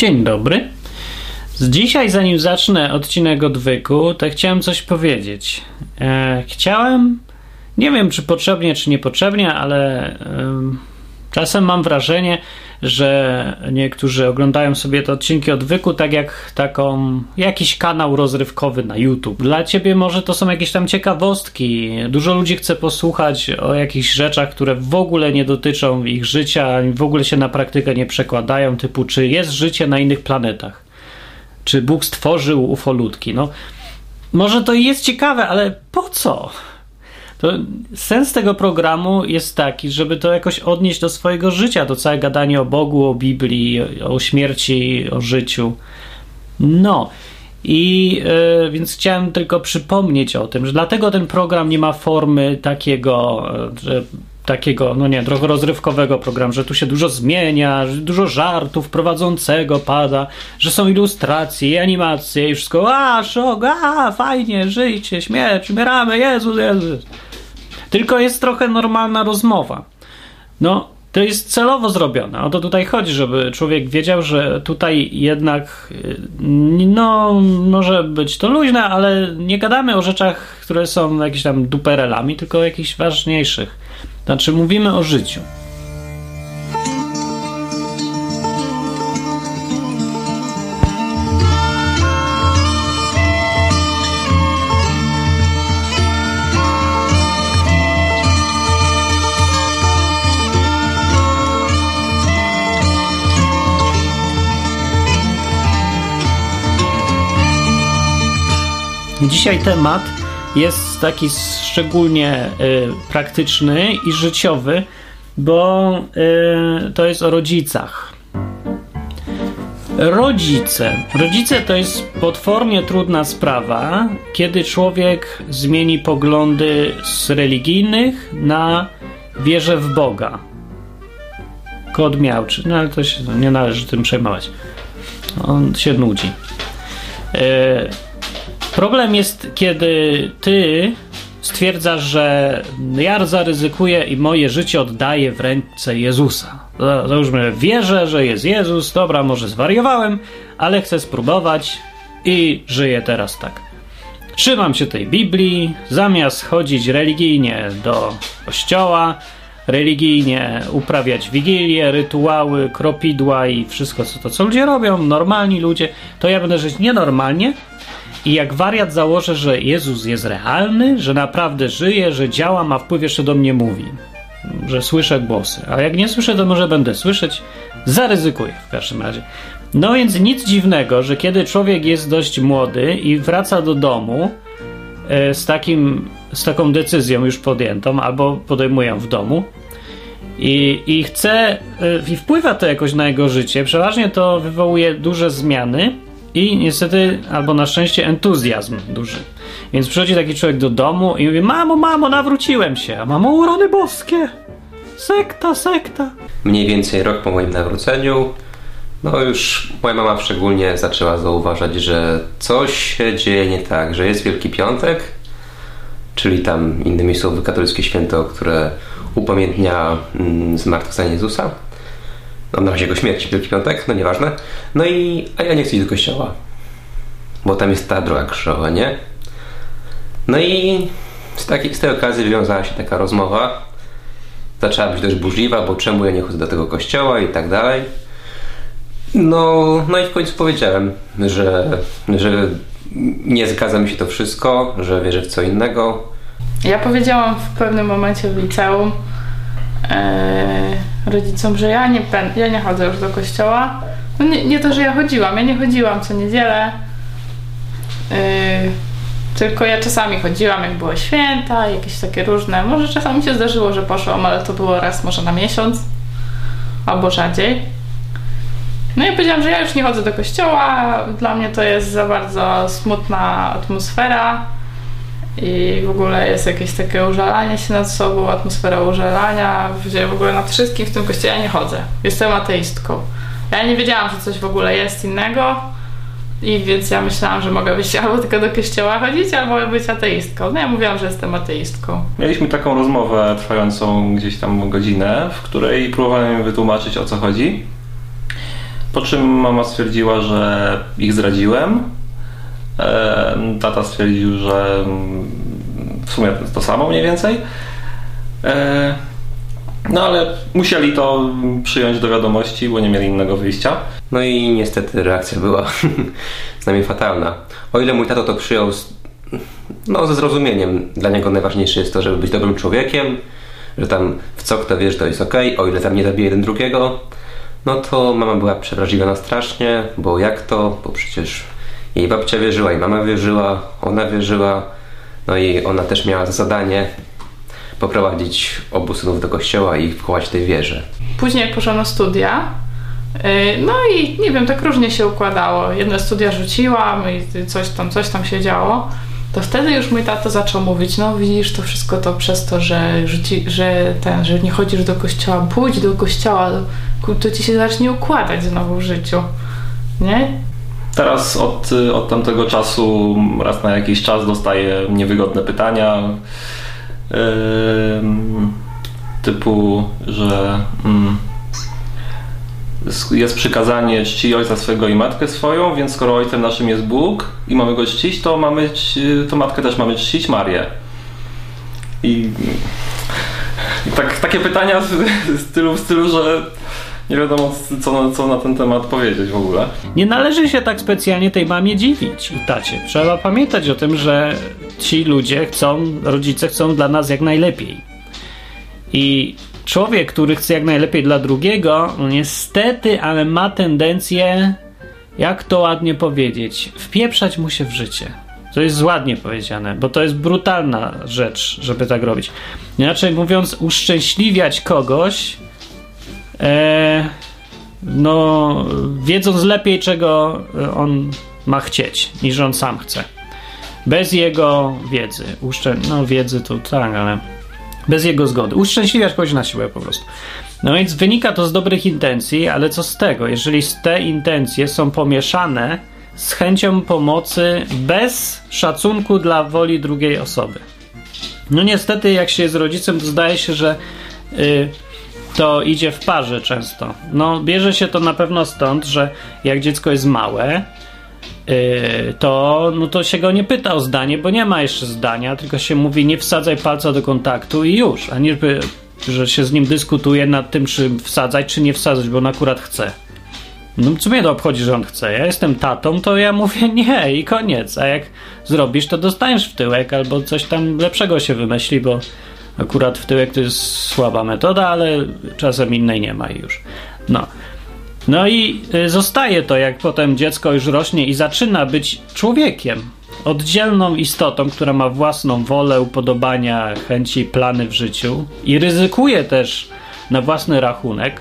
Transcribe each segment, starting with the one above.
Dzień dobry. Dzisiaj, zanim zacznę odcinek odwyku, to chciałem coś powiedzieć. E, chciałem, nie wiem czy potrzebnie, czy niepotrzebnie, ale e, czasem mam wrażenie, że niektórzy oglądają sobie te odcinki odwyku tak jak taką, jakiś kanał rozrywkowy na YouTube. Dla ciebie może to są jakieś tam ciekawostki. Dużo ludzi chce posłuchać o jakichś rzeczach, które w ogóle nie dotyczą ich życia, w ogóle się na praktykę nie przekładają, typu czy jest życie na innych planetach. Czy Bóg stworzył ufolutki. No, może to jest ciekawe, ale po co? To sens tego programu jest taki, żeby to jakoś odnieść do swojego życia, to całe gadanie o Bogu, o Biblii, o śmierci, o życiu. No. I yy, więc chciałem tylko przypomnieć o tym, że dlatego ten program nie ma formy takiego, że takiego, no nie, trochę rozrywkowego programu, że tu się dużo zmienia, że dużo żartów prowadzącego pada, że są ilustracje animacje i wszystko, a, szok, a, fajnie, żyjcie, śmierć, umieramy, Jezus, Jezus. Tylko jest trochę normalna rozmowa. No, to jest celowo zrobione. O to tutaj chodzi, żeby człowiek wiedział, że tutaj jednak no, może być to luźne, ale nie gadamy o rzeczach, które są jakieś tam duperelami, tylko o jakichś ważniejszych. Znaczy, mówimy o życiu. Dzisiaj temat jest taki szczególnie y, praktyczny i życiowy, bo y, to jest o rodzicach. Rodzice. Rodzice to jest potwornie trudna sprawa, kiedy człowiek zmieni poglądy z religijnych na wierze w Boga. Kod miałczy, no ale to się nie należy tym przejmować. On się nudzi. Y, Problem jest, kiedy ty stwierdzasz, że ja zaryzykuję i moje życie oddaję w ręce Jezusa. Załóżmy, wierzę, że jest Jezus, dobra, może zwariowałem, ale chcę spróbować i żyję teraz tak. Trzymam się tej Biblii, zamiast chodzić religijnie do kościoła, religijnie uprawiać wigilie, rytuały, kropidła i wszystko co to, co ludzie robią, normalni ludzie, to ja będę żyć nienormalnie, i jak wariat założę, że Jezus jest realny, że naprawdę żyje, że działa, ma wpływ, jeszcze do mnie mówi, że słyszę głosy. A jak nie słyszę, to może będę słyszeć, zaryzykuję w każdym razie. No więc nic dziwnego, że kiedy człowiek jest dość młody i wraca do domu e, z, takim, z taką decyzją już podjętą, albo podejmują w domu, i, i chce, e, i wpływa to jakoś na jego życie, przeważnie to wywołuje duże zmiany i niestety, albo na szczęście, entuzjazm duży. Więc przychodzi taki człowiek do domu i mówi: Mamo, mamo, nawróciłem się, a mamo, urony boskie! Sekta, sekta. Mniej więcej rok po moim nawróceniu, no już moja mama szczególnie zaczęła zauważać, że coś się dzieje nie tak, że jest Wielki Piątek, czyli tam innymi słowy katolickie święto, które upamiętnia mm, zmartwychwstanie Jezusa no, na razie jego śmierci, Wielki Piątek, no nieważne. No i, a ja nie chcę iść do kościoła, bo tam jest ta droga krzyżowa, nie? No i z, takiej, z tej okazji wywiązała się taka rozmowa. Zaczęła być dość burzliwa, bo czemu ja nie chodzę do tego kościoła i tak dalej. No, no i w końcu powiedziałem, że, że nie zgadza mi się to wszystko, że wierzę w co innego. Ja powiedziałam w pewnym momencie w liceum, e, rodzicom, że ja nie, ja nie chodzę już do kościoła. No nie, nie to, że ja chodziłam, ja nie chodziłam co niedzielę. Yy, tylko ja czasami chodziłam, jak było święta, jakieś takie różne. Może czasami się zdarzyło, że poszłam, ale to było raz może na miesiąc albo rzadziej. No i powiedziałam, że ja już nie chodzę do kościoła. Dla mnie to jest za bardzo smutna atmosfera i w ogóle jest jakieś takie użalanie się nad sobą, atmosfera użalania, gdzie w ogóle nad wszystkim w tym kościele nie chodzę. Jestem ateistką. Ja nie wiedziałam, że coś w ogóle jest innego i więc ja myślałam, że mogę być albo tylko do kościoła chodzić, albo być ateistką. No ja mówiłam, że jestem ateistką. Mieliśmy taką rozmowę trwającą gdzieś tam godzinę, w której próbowałem wytłumaczyć o co chodzi. Po czym mama stwierdziła, że ich zdradziłem. Tata stwierdził, że mm, w sumie to samo mniej więcej. E, no ale musieli to przyjąć do wiadomości, bo nie mieli innego wyjścia. No i niestety reakcja była z nami fatalna. O ile mój tato to przyjął z, no, ze zrozumieniem, dla niego najważniejsze jest to, żeby być dobrym człowiekiem, że tam w co kto wiesz, to jest ok, o ile tam nie zabije jeden drugiego, no to mama była przewrażliwiona strasznie, bo jak to, bo przecież jej babcia wierzyła i mama wierzyła, ona wierzyła, no i ona też miała za zadanie poprowadzić obu synów do kościoła i wchować w tej wierze. Później jak poszłam na studia, yy, no i nie wiem, tak różnie się układało. Jedne studia rzuciłam i coś tam, coś tam się działo. To wtedy już mój tato zaczął mówić, no widzisz, to wszystko to przez to, że, rzuci, że, ten, że nie chodzisz do kościoła, pójdź do kościoła, to ci się zacznie układać znowu w życiu, nie? Teraz od, od tamtego czasu raz na jakiś czas dostaję niewygodne pytania typu, że mm, jest przykazanie czci ojca swego i matkę swoją, więc skoro ojcem naszym jest Bóg i mamy go czcić, to mamy to matkę też mamy czcić Marię. I, i tak, takie pytania w stylu, w stylu, że nie wiadomo, co, co na ten temat powiedzieć w ogóle. Nie należy się tak specjalnie tej mamie dziwić i tacie. Trzeba pamiętać o tym, że ci ludzie chcą, rodzice chcą dla nas jak najlepiej. I człowiek, który chce jak najlepiej dla drugiego, no niestety, ale ma tendencję, jak to ładnie powiedzieć, wpieprzać mu się w życie. To jest ładnie powiedziane, bo to jest brutalna rzecz, żeby tak robić. Inaczej mówiąc, uszczęśliwiać kogoś no, wiedząc lepiej, czego on ma chcieć, niż on sam chce. Bez jego wiedzy. Uszczę... No, wiedzy to tak, ale bez jego zgody. Uszczęśliwiać kogoś na siłę po prostu. No więc wynika to z dobrych intencji, ale co z tego, jeżeli te intencje są pomieszane z chęcią pomocy bez szacunku dla woli drugiej osoby. No niestety, jak się jest rodzicem, to zdaje się, że yy, to idzie w parze często. No, bierze się to na pewno stąd, że jak dziecko jest małe, yy, to, no to się go nie pyta o zdanie, bo nie ma jeszcze zdania, tylko się mówi nie wsadzaj palca do kontaktu i już, a nie że się z nim dyskutuje nad tym, czy wsadzać, czy nie wsadzać, bo on akurat chce. No co mnie to obchodzi, że on chce? Ja jestem tatą, to ja mówię nie i koniec. A jak zrobisz, to dostaniesz w tyłek albo coś tam lepszego się wymyśli, bo Akurat w tyłek to jest słaba metoda, ale czasem innej nie ma już. No. No i y, zostaje to, jak potem dziecko już rośnie i zaczyna być człowiekiem, oddzielną istotą, która ma własną wolę, upodobania, chęci, plany w życiu i ryzykuje też na własny rachunek,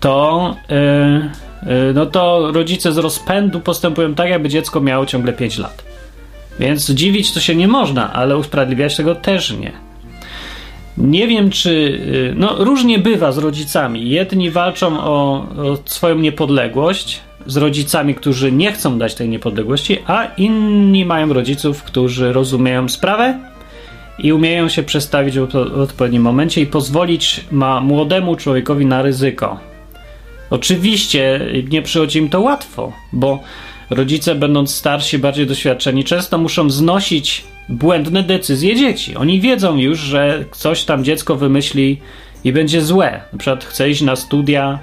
to, yy, yy, no to rodzice z rozpędu postępują tak, jakby dziecko miało ciągle 5 lat. Więc dziwić to się nie można, ale usprawiedliwiać tego też nie. Nie wiem, czy. Y, no, różnie bywa z rodzicami. Jedni walczą o, o, swoją niepodległość z rodzicami, którzy nie chcą dać tej niepodległości, a inni mają rodziców, którzy rozumieją sprawę i umieją się przestawić w odpowiednim momencie i pozwolić ma młodemu człowiekowi na ryzyko. Oczywiście nie przychodzi im to łatwo, bo rodzice, będąc starsi, bardziej doświadczeni, często muszą znosić błędne decyzje dzieci. Oni wiedzą już, że coś tam dziecko wymyśli i będzie złe. Na przykład chce iść na studia,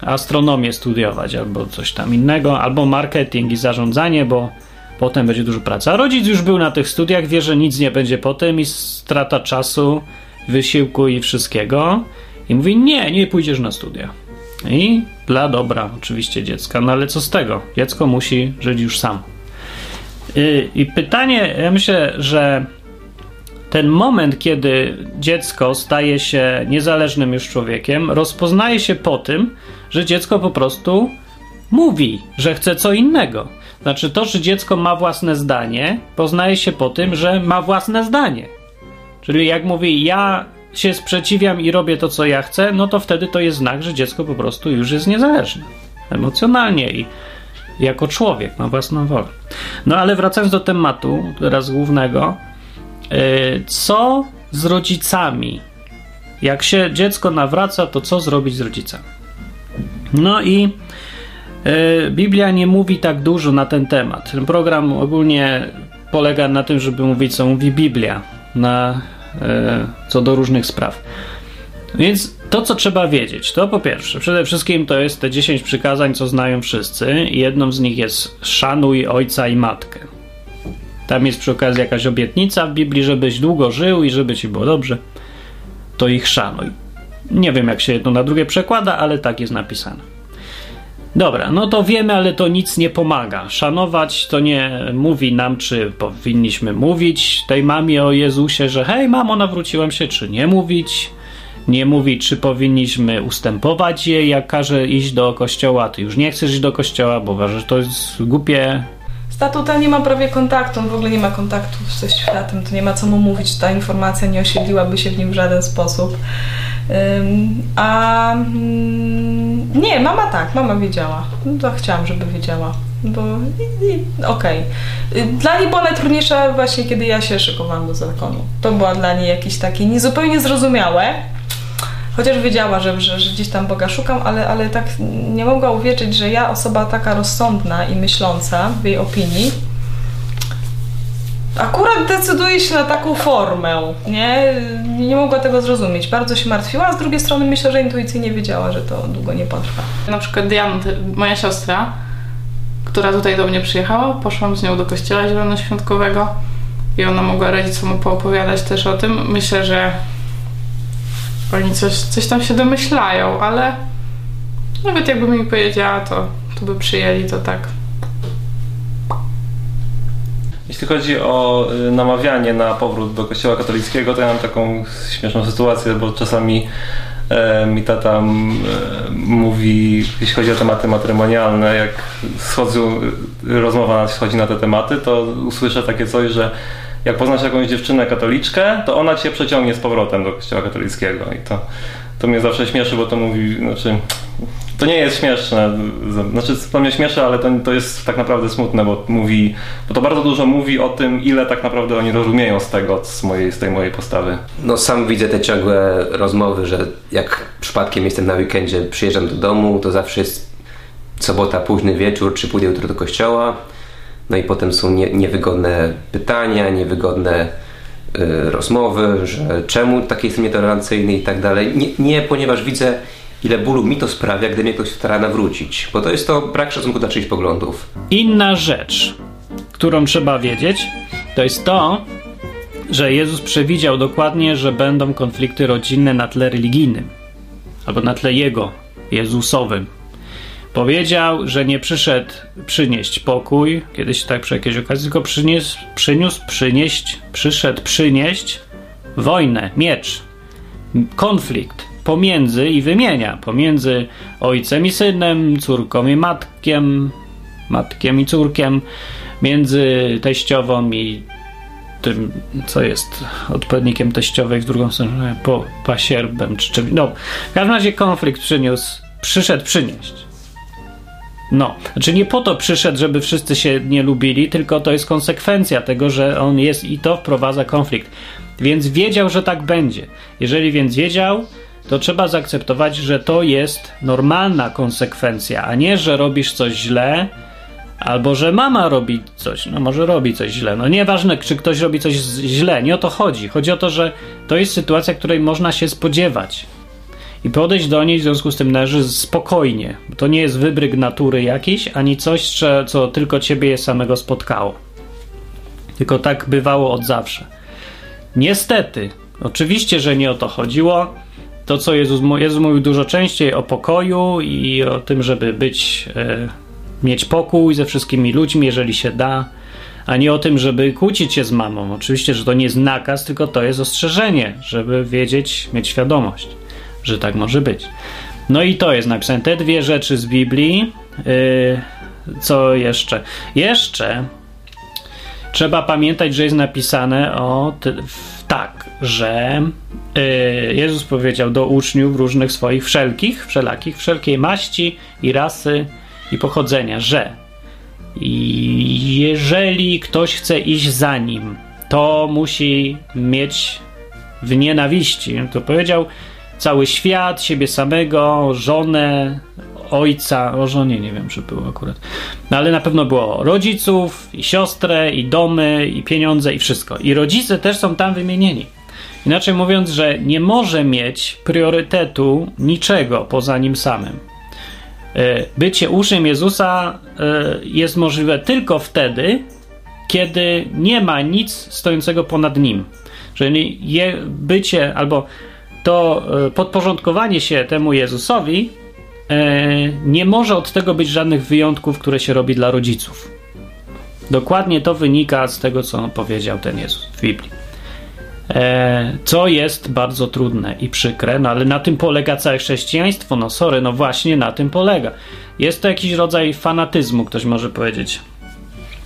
astronomię studiować albo coś tam innego, albo marketing i zarządzanie, bo potem będzie dużo pracy. A rodzic już był na tych studiach, wie, że nic nie będzie potem i strata czasu, wysiłku i wszystkiego. I mówi: Nie, nie pójdziesz na studia. I dla dobra oczywiście dziecka. No ale co z tego? Dziecko musi żyć już sam. I, pytanie, ja myślę, że ten moment, kiedy dziecko staje się niezależnym już człowiekiem, rozpoznaje się po tym, że dziecko po prostu mówi, że chce co innego. Znaczy, to, że dziecko ma własne zdanie, poznaje się po tym, że ma własne zdanie. Czyli jak mówi, ja się sprzeciwiam i robię to, co ja chcę, no to wtedy to jest znak, że dziecko po prostu już jest niezależne emocjonalnie i jako człowiek, ma własną wolę. No ale wracając do tematu, teraz głównego, yy, co z rodzicami? Jak się dziecko nawraca, to co zrobić z rodzicami? No i E, Biblia nie mówi tak dużo na ten temat. Ten program ogólnie polega na tym, żeby mówić, co mówi Biblia na, e, co do różnych spraw. Więc to, co trzeba wiedzieć, to po pierwsze, przede wszystkim to jest te 10 przykazań, co znają wszyscy. Jedną z nich jest szanuj ojca i matkę. Tam jest przy okazji jakaś obietnica w Biblii, żebyś długo żył i żeby ci było dobrze. To ich szanuj. Nie wiem, jak się jedno na drugie przekłada, ale tak jest napisane. Dobra, no to wiemy, ale to nic nie pomaga. Szanować to nie mówi nam, czy powinniśmy mówić tej mamie o Jezusie, że hej, mamo, nawróciłem się, czy nie mówić. Nie mówi, czy powinniśmy ustępować jej, jak każe iść do kościoła. Ty już nie chcesz iść do kościoła, bo uważasz, że to jest głupie. Statuta nie ma prawie kontaktu, on w ogóle nie ma kontaktu ze światem, to nie ma co mu mówić, ta informacja nie osiedliłaby się w nim w żaden sposób. Ym, a mm, nie, mama tak, mama wiedziała. No to chciałam, żeby wiedziała. Bo okej. Y, Dla niej była najtrudniejsza właśnie, kiedy ja się szykowałam do zakonu. To była dla niej jakieś takie niezupełnie zrozumiałe. Chociaż wiedziała, że, że, że gdzieś tam Boga szukam, ale, ale tak nie mogła uwierzyć, że ja, osoba taka rozsądna i myśląca w jej opinii, akurat decyduje się na taką formę, nie? Nie mogła tego zrozumieć. Bardzo się martwiła, a z drugiej strony myślę, że intuicyjnie wiedziała, że to długo nie potrwa. Na przykład Diana, ty- moja siostra, która tutaj do mnie przyjechała, poszłam z nią do kościoła zielonoświątkowego i ona mogła rodzicom poopowiadać też o tym. Myślę, że oni coś, coś tam się domyślają, ale nawet jakby mi powiedziała, to, to by przyjęli to tak. Jeśli chodzi o y, namawianie na powrót do kościoła katolickiego, to ja mam taką śmieszną sytuację, bo czasami e, mi tata m, e, mówi, jeśli chodzi o tematy matrymonialne, jak schodzą, y, rozmowa schodzi na te tematy, to usłyszę takie coś, że jak poznasz jakąś dziewczynę katoliczkę, to ona cię przeciągnie z powrotem do kościoła katolickiego. I to, to mnie zawsze śmieszy, bo to mówi, znaczy, to nie jest śmieszne. Znaczy, to mnie śmieszy, ale to, to jest tak naprawdę smutne, bo mówi, bo to bardzo dużo mówi o tym, ile tak naprawdę oni rozumieją z tego, z, mojej, z tej mojej postawy. No sam widzę te ciągłe rozmowy, że jak przypadkiem jestem na weekendzie, przyjeżdżam do domu, to zawsze jest sobota, późny wieczór, czy pójdę jutro do kościoła. No i potem są nie, niewygodne pytania, niewygodne y, rozmowy, że czemu taki jestem nietolerancyjny i tak dalej. Nie, nie, ponieważ widzę, ile bólu mi to sprawia, gdy mnie ktoś stara nawrócić. Bo to jest to brak szacunku dla czyichś poglądów. Inna rzecz, którą trzeba wiedzieć, to jest to, że Jezus przewidział dokładnie, że będą konflikty rodzinne na tle religijnym albo na tle Jego, Jezusowym. Powiedział, że nie przyszedł przynieść pokój, kiedyś tak przy jakiejś okazji, tylko przyniósł, przyniósł przynieść, przyszedł przynieść wojnę, miecz, konflikt pomiędzy i wymienia pomiędzy ojcem i synem, córką i matkiem, matkiem i córkiem, między teściową i tym, co jest odpowiednikiem teściowej w drugą stronę, po pasierbem czy czymś. No, w każdym razie konflikt przyniósł, przyszedł przynieść. No, znaczy nie po to przyszedł, żeby wszyscy się nie lubili, tylko to jest konsekwencja tego, że on jest i to wprowadza konflikt. Więc wiedział, że tak będzie. Jeżeli więc wiedział, to trzeba zaakceptować, że to jest normalna konsekwencja, a nie, że robisz coś źle, albo że mama robi coś, no może robi coś źle. No nieważne, czy ktoś robi coś źle, nie o to chodzi. Chodzi o to, że to jest sytuacja, której można się spodziewać. I podejść do niej w związku z tym należy spokojnie. To nie jest wybryk natury jakiś, ani coś, co- tylko ciebie samego spotkało. Tylko tak bywało od zawsze. Niestety, oczywiście, że nie o to chodziło. To, co Jezus, Jezus mówił dużo częściej o pokoju i o tym, żeby być, e, mieć pokój ze wszystkimi ludźmi, jeżeli się da, a nie o tym, żeby kłócić się z mamą. Oczywiście, że to nie jest nakaz, tylko to jest ostrzeżenie, żeby wiedzieć, mieć świadomość, że tak może być. No i to jest napisane. Te dwie rzeczy z Biblii. Yy, co jeszcze? Jeszcze trzeba pamiętać, że jest napisane o tak, że y, Jezus powiedział do uczniów różnych swoich wszelkich, wszelakich, wszelkiej maści i rasy i pochodzenia, że jeżeli ktoś chce iść za nim, to musi mieć w nienawiści. To powiedział cały świat, siebie samego, żonę, ojca, o żonie nie wiem, czy było akurat. No ale na pewno było rodziców, i siostrę, i domy, i pieniądze, i wszystko. I rodzice też są tam wymienieni. Inaczej mówiąc, że nie może mieć priorytetu niczego poza nim samym. E, Bycie uczniem Jezusa e, jest możliwe tylko wtedy, kiedy nie ma nic stojącego ponad nim. Czyli bycie albo to e, podporządkowanie się temu Jezusowi e, nie może od tego być żadnych wyjątków, które się robi dla rodziców. Dokładnie to wynika z tego, co powiedział ten Jezus w Biblii. E, co jest bardzo trudne i przykre, no ale na tym polega całe chrześcijaństwo. No sorry, no właśnie na tym polega. Jest to jakiś rodzaj fanatyzmu, ktoś może powiedzieć.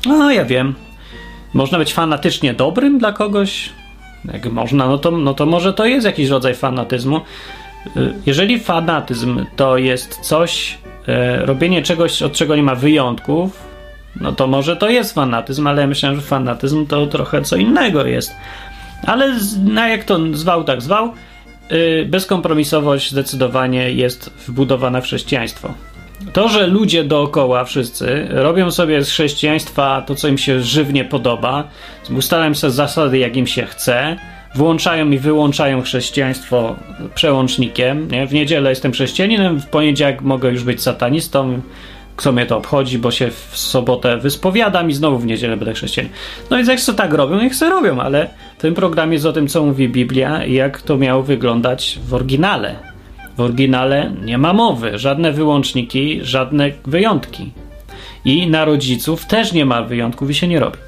No, ja wiem. Można być fanatycznie dobrym dla kogoś. Jak można, no to, no to może to jest jakiś rodzaj fanatyzmu. Y, Jeżeli fanatyzm to jest coś, e, robienie czegoś, od czego nie ma wyjątków, no to może to jest fanatyzm, ale ja myślę, że fanatyzm to trochę co innego jest. Ale na jak to zwał, tak zwał, yy, bezkompromisowość zdecydowanie jest wbudowana w chrześcijaństwo. To, że ludzie dookoła wszyscy robią sobie z chrześcijaństwa to, co im się żywnie podoba, ustalają sobie zasady, jak im się chce, włączają i wyłączają chrześcijaństwo przełącznikiem. Nie? W niedzielę jestem chrześcijaninem, w poniedziałek mogę już być satanistą. Kto mnie to obchodzi, bo się w sobotę wyspowiadam i znowu w niedzielę będę chrześcijanin. No więc jak sobie tak robią, niech sobie robią, ale ten program jest o tym, co mówi Biblia i jak to miało wyglądać w oryginale. W oryginale nie ma mowy, żadne wyłączniki, żadne wyjątki. I na rodziców też nie ma wyjątków i się nie robi.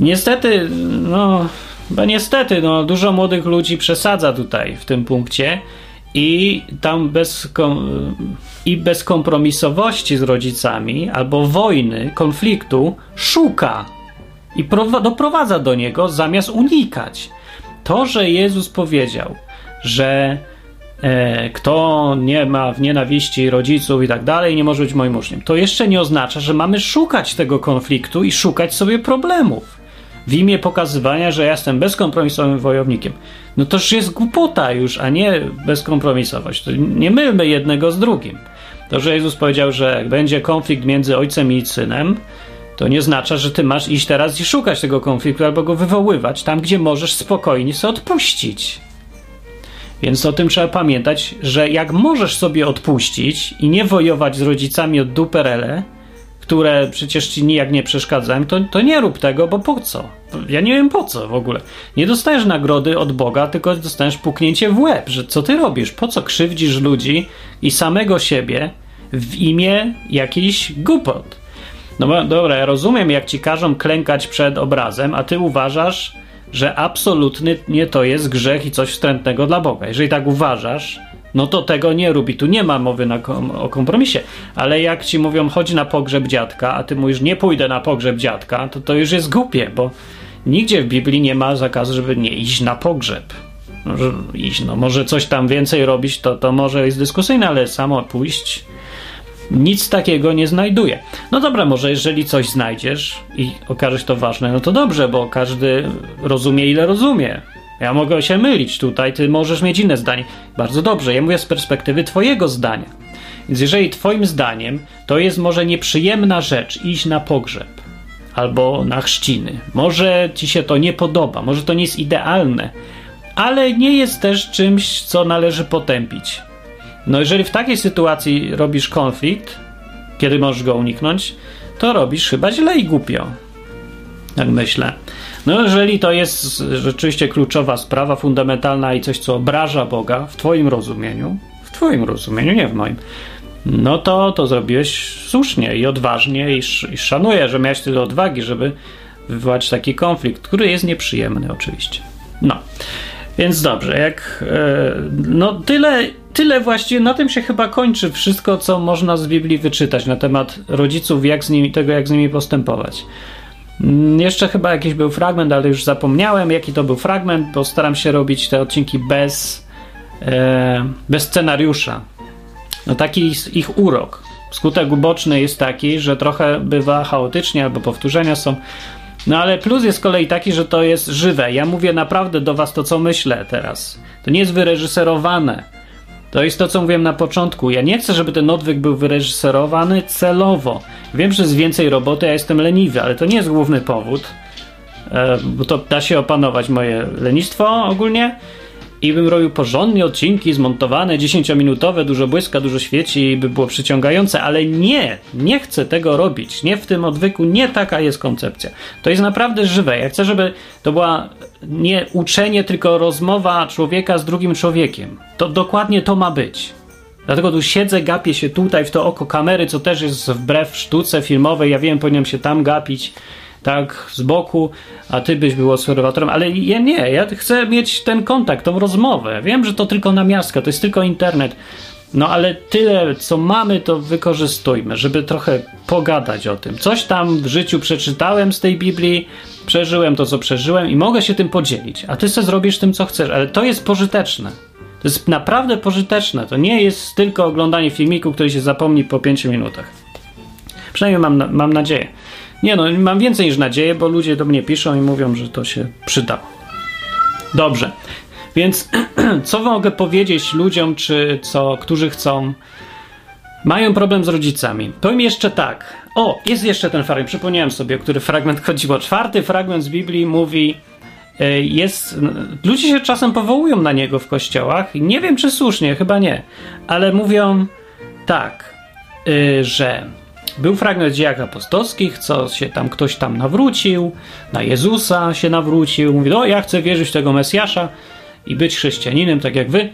Niestety, no, chyba niestety, no, dużo młodych ludzi przesadza tutaj w tym punkcie i tam bez, i bez kompromisowości z rodzicami albo wojny, konfliktu szuka i prowa- doprowadza do niego zamiast unikać. To, że Jezus powiedział, że kto nie ma w nienawiści rodziców i tak dalej, nie może być moim uczniem, to jeszcze nie oznacza, że mamy szukać tego konfliktu i szukać sobie problemów w imię pokazywania, że ja jestem bezkompromisowym wojownikiem. No to już jest głupota już, a nie bezkompromisowość. To nie mylmy jednego z drugim. To, że Jezus powiedział, że jak będzie konflikt między ojcem i synem, to nie oznacza, że ty masz iść teraz i szukać tego konfliktu albo go wywoływać tam, gdzie możesz spokojnie sobie odpuścić. Więc o tym trzeba pamiętać, że jak możesz sobie odpuścić i nie wojować z rodzicami od duperele, które przecież ci nijak nie przeszkadzają, to, to nie rób tego, bo po co? Ja nie wiem po co w ogóle. Nie dostajesz nagrody od Boga, tylko dostajesz puknięcie w łeb, że co ty robisz? Po co krzywdzisz ludzi i samego siebie w imię jakichś głupot? No dobra, ja rozumiem, jak ci każą klękać przed obrazem, a ty uważasz, że absolutnie nie to jest grzech i coś wstrętnego dla Boga. Jeżeli tak uważasz, no to tego nie rób i tu nie ma mowy na kom o kompromisie. Ale jak ci mówią, chodź na pogrzeb dziadka, a ty mówisz, nie pójdę na pogrzeb dziadka, to to już jest głupie, bo nigdzie w Biblii nie ma zakazu, żeby nie iść na pogrzeb. Iść, no może coś tam więcej robić, to, to może jest dyskusyjne, ale samo pójść nic takiego nie znajduje. No dobra, może jeżeli coś znajdziesz i okaże się to ważne, no to dobrze, bo każdy rozumie, ile rozumie. Ja mogę się mylić tutaj, ty możesz mieć inne zdanie. Bardzo dobrze, ja mówię z perspektywy twojego zdania. Więc jeżeli twoim zdaniem to jest może nieprzyjemna rzecz iść na pogrzeb albo na chrzciny, może ci się to nie podoba, może to nie jest idealne, ale nie jest też czymś, co należy potępić. No jeżeli w takiej sytuacji robisz konflikt, kiedy możesz go uniknąć, to robisz chyba źle i głupio. Tak myślę. No jeżeli to jest rzeczywiście kluczowa sprawa, fundamentalna i coś, co obraża Boga w twoim rozumieniu, w twoim rozumieniu, nie w moim, no to to zrobiłeś słusznie i odważnie i, sz, i szanuję, że miałeś tyle odwagi, żeby wywołać taki konflikt, który jest nieprzyjemny oczywiście. No. Więc dobrze, jak. E, no, tyle, tyle właściwie. Na tym się chyba kończy wszystko, co można z Biblii wyczytać na temat rodziców, jak z nimi, tego, jak z nimi postępować. Mm, Jeszcze chyba jakiś był fragment, ale już zapomniałem, jaki to był fragment, bo staram się robić te odcinki bez, e, bez scenariusza. No taki jest ich urok. Skutek uboczny jest taki, że trochę bywa chaotycznie albo powtórzenia są. No ale plus jest z kolei taki, że to jest żywe. Ja mówię naprawdę do was to, co myślę teraz. To nie jest wyreżyserowane. To jest to, co mówiłem na początku. Ja nie chcę, żeby ten odwyk był wyreżyserowany celowo. Wiem, że jest więcej roboty, ja jestem leniwy, ale to nie jest główny powód, e, bo to da się opanować moje lenistwo ogólnie i bym robił porządnie odcinki zmontowane, 10-minutowe, dużo błyska, dużo świeci i by było przyciągające, ale nie, nie chcę tego robić. Nie w tym odwyku, nie taka jest koncepcja. To jest naprawdę żywe. Ja chcę, żeby to była nie uczenie, tylko rozmowa człowieka z drugim człowiekiem. To dokładnie to ma być. Dlatego tu siedzę, gapię się tutaj w to oko kamery, co też jest wbrew sztuce filmowej. Ja wiem, powinienem się tam gapić tak z boku, a ty byś był obserwatorem, ale ja nie, ja chcę mieć ten kontakt, tą rozmowę. Wiem, że to tylko namiastka, to jest tylko internet. No ale tyle, co mamy, to wykorzystujmy, żeby trochę pogadać o tym. Coś tam w życiu przeczytałem z tej Biblii, przeżyłem to, co przeżyłem i mogę się tym podzielić. A ty sobie zrobisz tym, co chcesz, ale to jest pożyteczne. To jest naprawdę pożyteczne. To nie jest tylko oglądanie filmiku, który się zapomni po 5 minutach. Przynajmniej mam, mam nadzieję. Nie no, mam więcej niż nadzieję, bo ludzie do mnie piszą i mówią, że to się przydało. Dobrze. Więc co mogę powiedzieć ludziom, czy co, którzy chcą, mają problem z rodzicami? Powiem jeszcze tak. O, jest jeszcze ten fragment, przypomniałem sobie, o który fragment chodziło. Czwarty fragment z Biblii mówi, e, jest, ludzie się czasem powołują na niego w kościołach. Nie wiem, czy słusznie, chyba nie, ale mówią tak, e, że był fragment dziejach apostolskich, co się tam ktoś tam nawrócił, na Jezusa się nawrócił, mówi, o ja chcę wierzyć w tego Mesjasza i być chrześcijaninem, tak jak wy.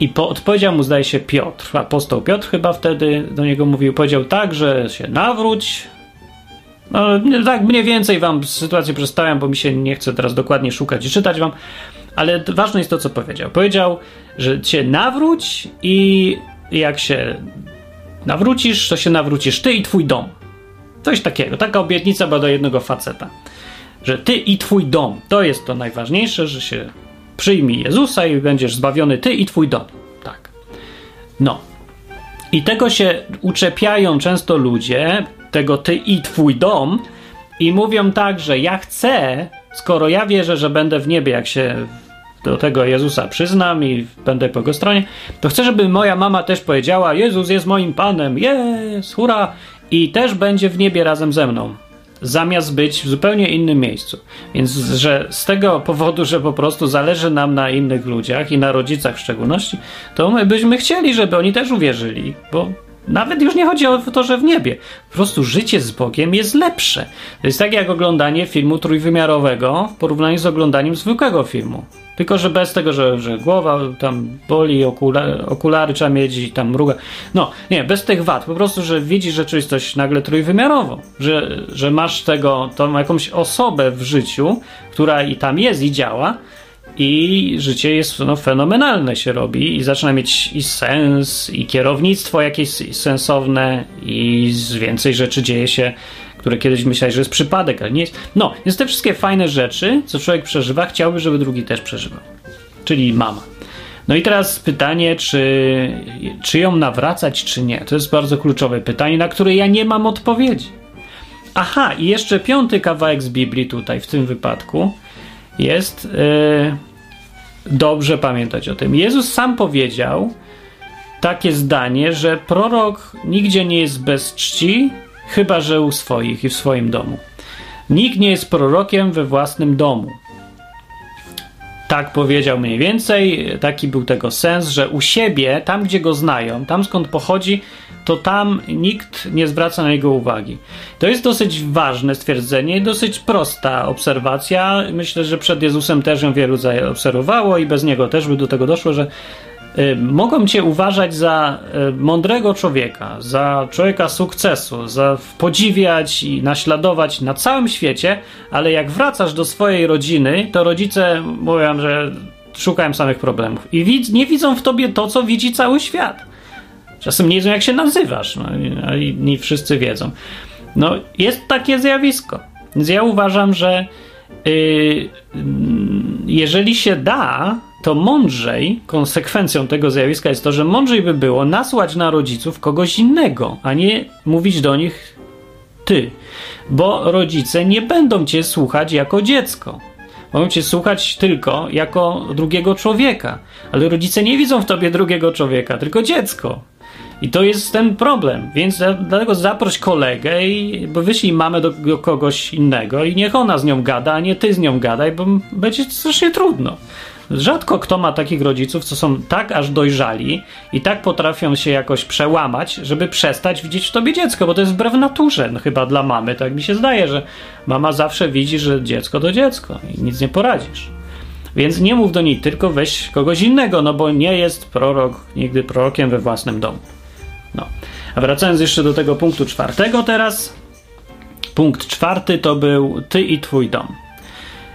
I po, odpowiedział mu, zdaje się, Piotr, apostoł Piotr chyba wtedy do niego mówił, powiedział tak, że się nawróć. No, tak mniej więcej wam sytuację przedstawiam, bo mi się nie chce teraz dokładnie szukać i czytać wam, ale ważne jest to, co powiedział. Powiedział, że się nawróć i jak się nawrócisz, to się nawrócisz ty i twój dom. Coś takiego. Taka obietnica była do jednego faceta. Że ty i twój dom. To jest to najważniejsze, że się przyjmij Jezusa i będziesz zbawiony ty i twój dom. Tak. No. I tego się uczepiają często ludzie, tego ty i twój dom, i mówią tak, że ja chcę, skoro ja wierzę, że będę w niebie, jak się do tego Jezusa przyznam i będę po jego stronie, to chcę, żeby moja mama też powiedziała: Jezus jest moim panem, jest, hura, i też będzie w niebie razem ze mną. Zamiast być w zupełnie innym miejscu. Więc, że z tego powodu, że po prostu zależy nam na innych ludziach i na rodzicach w szczególności, to my byśmy chcieli, żeby oni też uwierzyli, bo nawet już nie chodzi o to, że w niebie. Po prostu życie z Bogiem jest lepsze. To jest tak jak oglądanie filmu trójwymiarowego w porównaniu z oglądaniem zwykłego filmu. Tylko, że bez tego, że, że głowa tam boli, okulary, okulary trzeba mieć i tam mruga. No, nie, bez tych wad. Po prostu, że widzisz rzeczywistość nagle trójwymiarowo. Że, że masz tego, tą jakąś osobę w życiu, która i tam jest i działa i życie jest no, fenomenalne się robi i zaczyna mieć i sens, i kierownictwo jakieś sensowne i więcej rzeczy dzieje się które kiedyś myślałeś, że jest przypadek, ale nie jest. No, jest te wszystkie fajne rzeczy, co człowiek przeżywa, chciałby, żeby drugi też przeżywał. Czyli mama. No i teraz pytanie, czy, czy ją nawracać, czy nie? To jest bardzo kluczowe pytanie, na które ja nie mam odpowiedzi. Aha, i jeszcze piąty kawałek z Biblii tutaj, w tym wypadku, jest. Yy, dobrze pamiętać o tym. Jezus sam powiedział takie zdanie, że prorok nigdzie nie jest bez czci, chyba że u swoich i w swoim domu. Nikt nie jest prorokiem we własnym domu. Tak powiedział mniej więcej, taki był tego sens, że u siebie, tam gdzie go znają, tam skąd pochodzi, to tam nikt nie zwraca na niego uwagi. To jest dosyć ważne stwierdzenie i dosyć prosta obserwacja. Myślę, że przed Jezusem też ją wielu zaobserwowało i bez niego też by do tego doszło, że mogą cię uważać za y, mądrego człowieka, za człowieka sukcesu, za podziwiać i naśladować na całym świecie, ale jak wracasz do swojej rodziny, to rodzice mówią, że szukają samych problemów i widz, nie widzą w tobie to, co widzi cały świat. Czasem nie wiedzą, jak się nazywasz, no, i nie wszyscy wiedzą. No, jest takie zjawisko. Więc ja uważam, że yy, jeżeli się da, to mądrzej, konsekwencją tego zjawiska jest to, że mądrzej by było nasłać na rodziców kogoś innego, a nie mówić do nich ty, bo rodzice nie będą cię słuchać jako dziecko. Mogą cię słuchać tylko jako drugiego człowieka, ale rodzice nie widzą w tobie drugiego człowieka, tylko dziecko. I to jest ten problem, więc dlatego zaproś kolegę i bo wyślij mamę do, do, kogoś innego i niech ona z nią gada, a nie ty z nią gadaj, bo będzie strasznie trudno. Rzadko kto ma takich rodziców, co są tak aż dojrzali i tak potrafią się jakoś przełamać, żeby przestać widzieć w tobie dziecko, bo to jest wbrew naturze, no chyba dla mamy, tak mi się zdaje, że mama zawsze widzi, że dziecko to dziecko i nic nie poradzisz. Więc nie mów do niej, tylko weź kogoś innego, no bo nie jest prorok nigdy prorokiem we własnym domu. No. A wracając jeszcze do tego punktu czwartego teraz. Punkt czwarty to był ty i twój dom.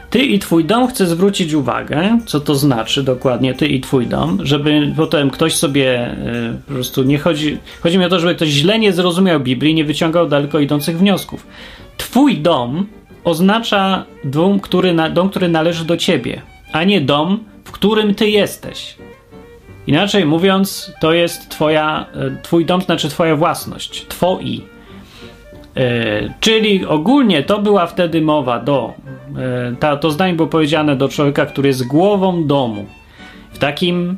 Ty i twój dom chcę zwrócić uwagę, co to znaczy dokładnie ty i twój dom, żeby potem ktoś sobie y, po prostu nie chodzi. Chodzi mi o to, żeby ktoś źle nie zrozumiał Biblii, nie wyciągał daleko idących wniosków. Twój dom oznacza dom, który, na, dom, który należy do ciebie, a nie dom, w którym ty jesteś. Inaczej mówiąc, to jest twoja, e, twój dom, znaczy twoja własność, twoi. E, czyli ogólnie to była wtedy mowa do, e, ta, to zdanie było powiedziane do człowieka, który jest głową domu. W takim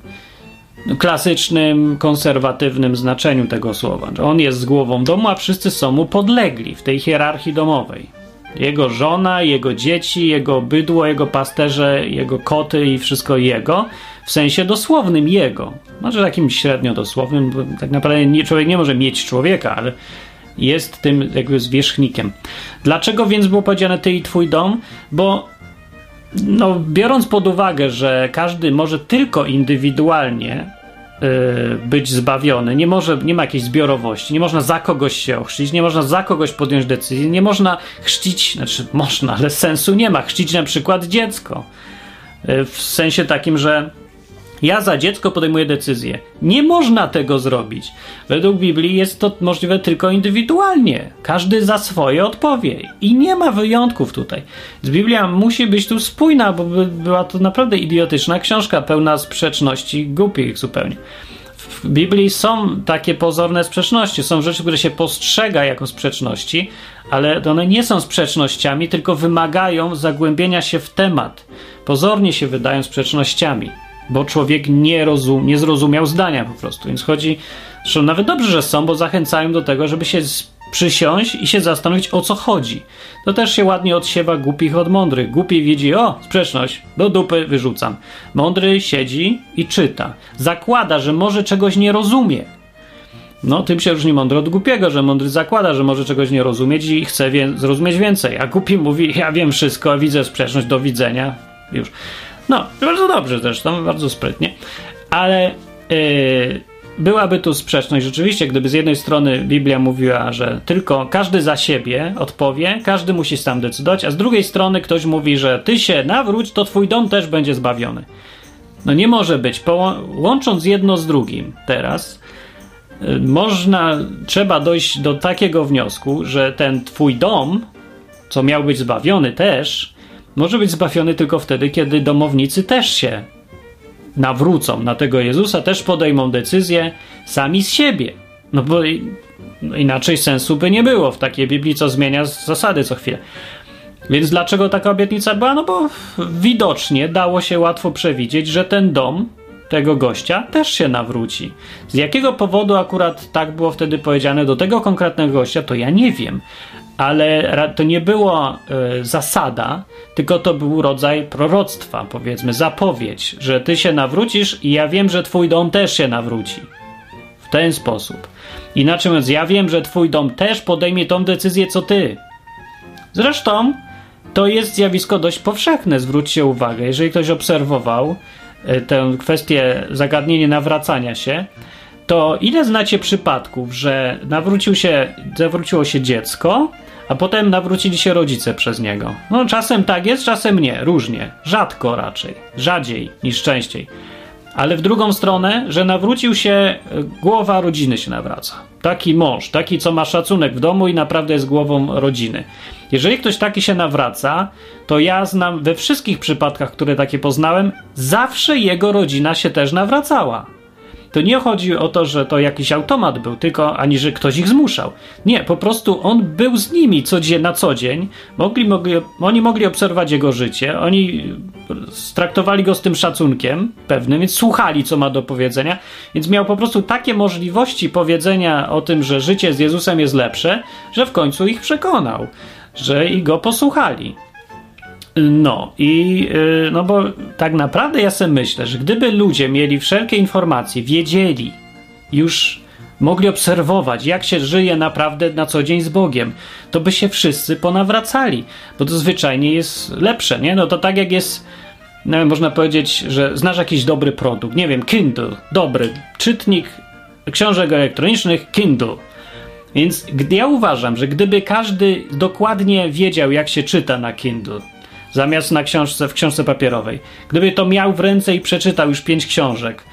klasycznym, konserwatywnym znaczeniu tego słowa. On jest głową domu, a wszyscy są mu podlegli w tej hierarchii domowej. Jego żona, jego dzieci, jego bydło, jego pasterze, jego koty i wszystko jego w sensie dosłownym jego. Może takim średnio dosłownym, bo tak naprawdę nie, człowiek nie może mieć człowieka, ale jest tym jakby zwierzchnikiem. Dlaczego więc było powiedziane ty i twój dom? Bo no, biorąc pod uwagę, że każdy może tylko indywidualnie yy, być zbawiony, nie, może, nie ma jakiejś zbiorowości, nie można za kogoś się ochrzcić, nie można za kogoś podjąć decyzji, nie można chrzcić, znaczy można, ale sensu nie ma, chrzcić na przykład dziecko. Yy, w sensie takim, że ja za dziecko podejmuję decyzję. Nie można tego zrobić. Według Biblii jest to możliwe tylko indywidualnie. Każdy za swoje odpowie. I nie ma wyjątków tutaj. Z Biblia musi być tu spójna, bo by była to naprawdę idiotyczna książka, pełna sprzeczności głupich zupełnie. W Biblii są takie pozorne sprzeczności. Są rzeczy, które się postrzega jako sprzeczności, ale one nie są sprzecznościami, tylko wymagają zagłębienia się w temat. Pozornie się wydają sprzecznościami bo człowiek nie, rozum, nie zrozumiał zdania po prostu. Więc chodzi, że nawet dobrze, że są, bo zachęcają do tego, żeby się przysiąść i się zastanowić, o co chodzi. To też się ładnie odsiewa głupich od mądrych. Głupi widzi, o, sprzeczność, do dupy wyrzucam. Mądry siedzi i czyta. Zakłada, że może czegoś nie rozumie. No, tym się różni mądry od głupiego, że mądry zakłada, że może czegoś nie rozumieć i chce wie zrozumieć więcej, a głupi mówi, ja wiem wszystko, widzę sprzeczność, do widzenia. Już. No, bardzo dobrze zresztą, bardzo sprytnie. Ale yy, byłaby tu sprzeczność rzeczywiście, gdyby z jednej strony Biblia mówiła, że tylko każdy za siebie odpowie, każdy musi sam decydować, a z drugiej strony ktoś mówi, że ty się nawróć, to twój dom też będzie zbawiony. No nie może być. łącząc jedno z drugim teraz, yy, można, trzeba dojść do takiego wniosku, że ten twój dom, co miał być zbawiony też, może być zbawiony tylko wtedy, kiedy domownicy też się nawrócą na tego Jezusa, też podejmą decyzję sami z siebie. No bo no inaczej sensu by nie było w takiej Biblii, co zmienia zasady co chwilę. Więc dlaczego taka obietnica była? No bo widocznie dało się łatwo przewidzieć, że ten dom tego gościa też się nawróci. Z jakiego powodu akurat tak było wtedy powiedziane do tego konkretnego gościa, to ja nie wiem ale to nie była y, zasada, tylko to był rodzaj proroctwa, powiedzmy, zapowiedź, że ty się nawrócisz i ja wiem, że twój dom też się nawróci. W ten sposób. Inaczej mówiąc, ja wiem, że twój dom też podejmie tą decyzję, co ty. Zresztą to jest zjawisko dość powszechne, zwróćcie uwagę. Jeżeli ktoś obserwował y, tę kwestię zagadnienie nawracania się, to ile znacie przypadków, że nawrócił się, zawróciło się dziecko, a potem nawrócili się rodzice przez niego. No czasem tak jest, czasem nie, różnie, rzadko raczej, rzadziej niż częściej. Ale w drugą stronę, że nawrócił się, e, głowa rodziny się nawraca. Taki mąż, taki co ma szacunek w domu i naprawdę jest głową rodziny. Jeżeli ktoś taki się nawraca, to ja znam we wszystkich przypadkach, które takie poznałem, zawsze jego rodzina się też nawracała. To nie chodzi o to, że to jakiś automat był, tylko ani że ktoś ich zmuszał. Nie, po prostu on był z nimi codziennie, na co dzień. Mogli, mogli, oni mogli obserwować jego życie, oni traktowali go z tym szacunkiem pewnym, więc słuchali, co ma do powiedzenia, więc miał po prostu takie możliwości powiedzenia o tym, że życie z Jezusem jest lepsze, że w końcu ich przekonał, że i go posłuchali. No i yy, no bo tak naprawdę ja sobie myślę, że gdyby ludzie mieli wszelkie informacje, wiedzieli, już mogli obserwować, jak się żyje naprawdę na co dzień z Bogiem, to by się wszyscy ponawracali, bo to zwyczajnie jest lepsze, nie? No to tak jak jest, no, można powiedzieć, że znasz jakiś dobry produkt, nie wiem, Kindle, dobry czytnik książek elektronicznych, Kindle. Więc ja uważam, że gdyby każdy dokładnie wiedział, jak się czyta na Kindle, zamiast na książce, w książce papierowej. Gdyby to miał w ręce i przeczytał już pięć książek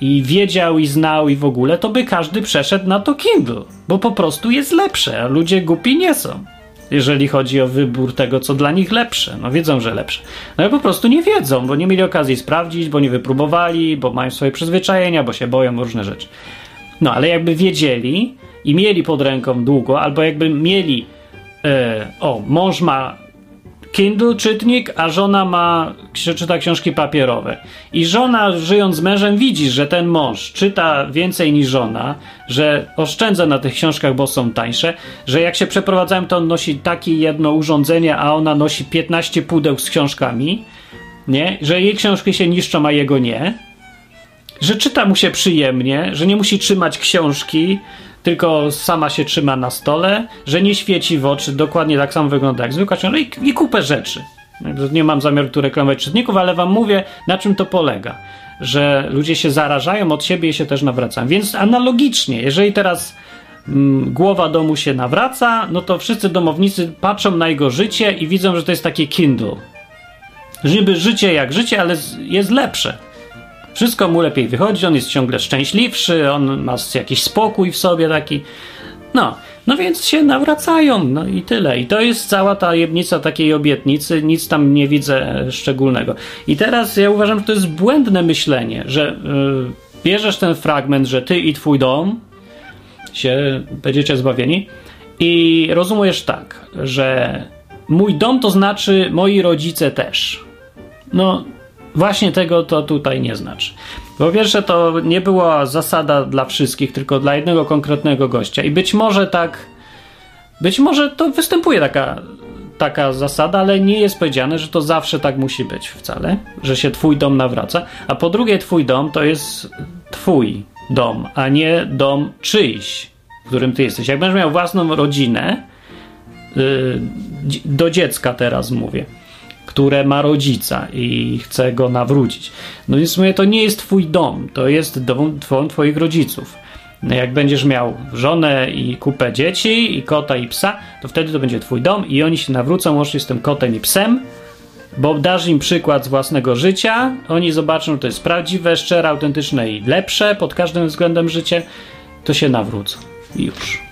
i wiedział i znał i w ogóle, to by każdy przeszedł na to Kindle, bo po prostu jest lepsze, a ludzie głupi nie są. Jeżeli chodzi o wybór tego, co dla nich lepsze. No wiedzą, że lepsze. No ale po prostu nie wiedzą, bo nie mieli okazji sprawdzić, bo nie wypróbowali, bo mają swoje przyzwyczajenia, bo się boją różne rzeczy. No ale jakby wiedzieli i mieli pod ręką długo, albo jakby mieli e, o, mąż ma Kindle czytnik, a żona ma, czyta książki papierowe. I żona, żyjąc z mężem, widzi, że ten mąż czyta więcej niż żona, że oszczędza na tych książkach, bo są tańsze, że jak się przeprowadzają, to on nosi takie jedno urządzenie, a ona nosi 15 pudeł z książkami, nie? Że jej książki się niszczą, a jego nie. Że czyta mu się przyjemnie, że nie musi trzymać książki, tylko sama się trzyma na stole, że nie świeci w oczy, dokładnie tak samo wygląda jak zwykła książka i, i kupę rzeczy. Nie mam zamiaru tu reklamować czytników, ale wam mówię, na czym to polega. Że ludzie się zarażają od siebie i się też nawracają. Więc analogicznie, jeżeli teraz mm, głowa domu się nawraca, no to wszyscy domownicy patrzą na jego życie i widzą, że to jest takie Kindle. Niby życie jak życie, ale jest lepsze. Wszystko mu lepiej wychodzi, on jest ciągle szczęśliwszy, on ma jakiś spokój w sobie taki. No, no więc się nawracają, no i tyle. I to jest cała tajemnica takiej obietnicy, nic tam nie widzę szczególnego. I teraz ja uważam, że to jest błędne myślenie, że yy, bierzesz ten fragment, że ty i twój dom się będziecie zbawieni i rozumiesz tak, że mój dom to znaczy moi rodzice też. No, Właśnie tego to tutaj nie znaczy. Po pierwsze, to nie była zasada dla wszystkich, tylko dla jednego konkretnego gościa. I być może tak, być może to występuje taka, taka zasada, ale nie jest powiedziane, że to zawsze tak musi być wcale, że się twój dom nawraca. A po drugie, twój dom to jest twój dom, a nie dom czyjś, w którym ty jesteś. Jak będziesz miał własną rodzinę, yy, do dziecka teraz mówię które ma rodzica i chce go nawrócić. No więc mówię, to nie jest twój dom, to jest dom, dom twoich rodziców. No jak będziesz miał żonę i kupę dzieci, i kota i psa, to wtedy to będzie twój dom i oni się nawrócą łącznie z tym kotem i psem, bo dasz im przykład z własnego życia, oni zobaczą, że to jest prawdziwe, szczere, autentyczne i lepsze pod każdym względem życie, to się nawrócą. I już.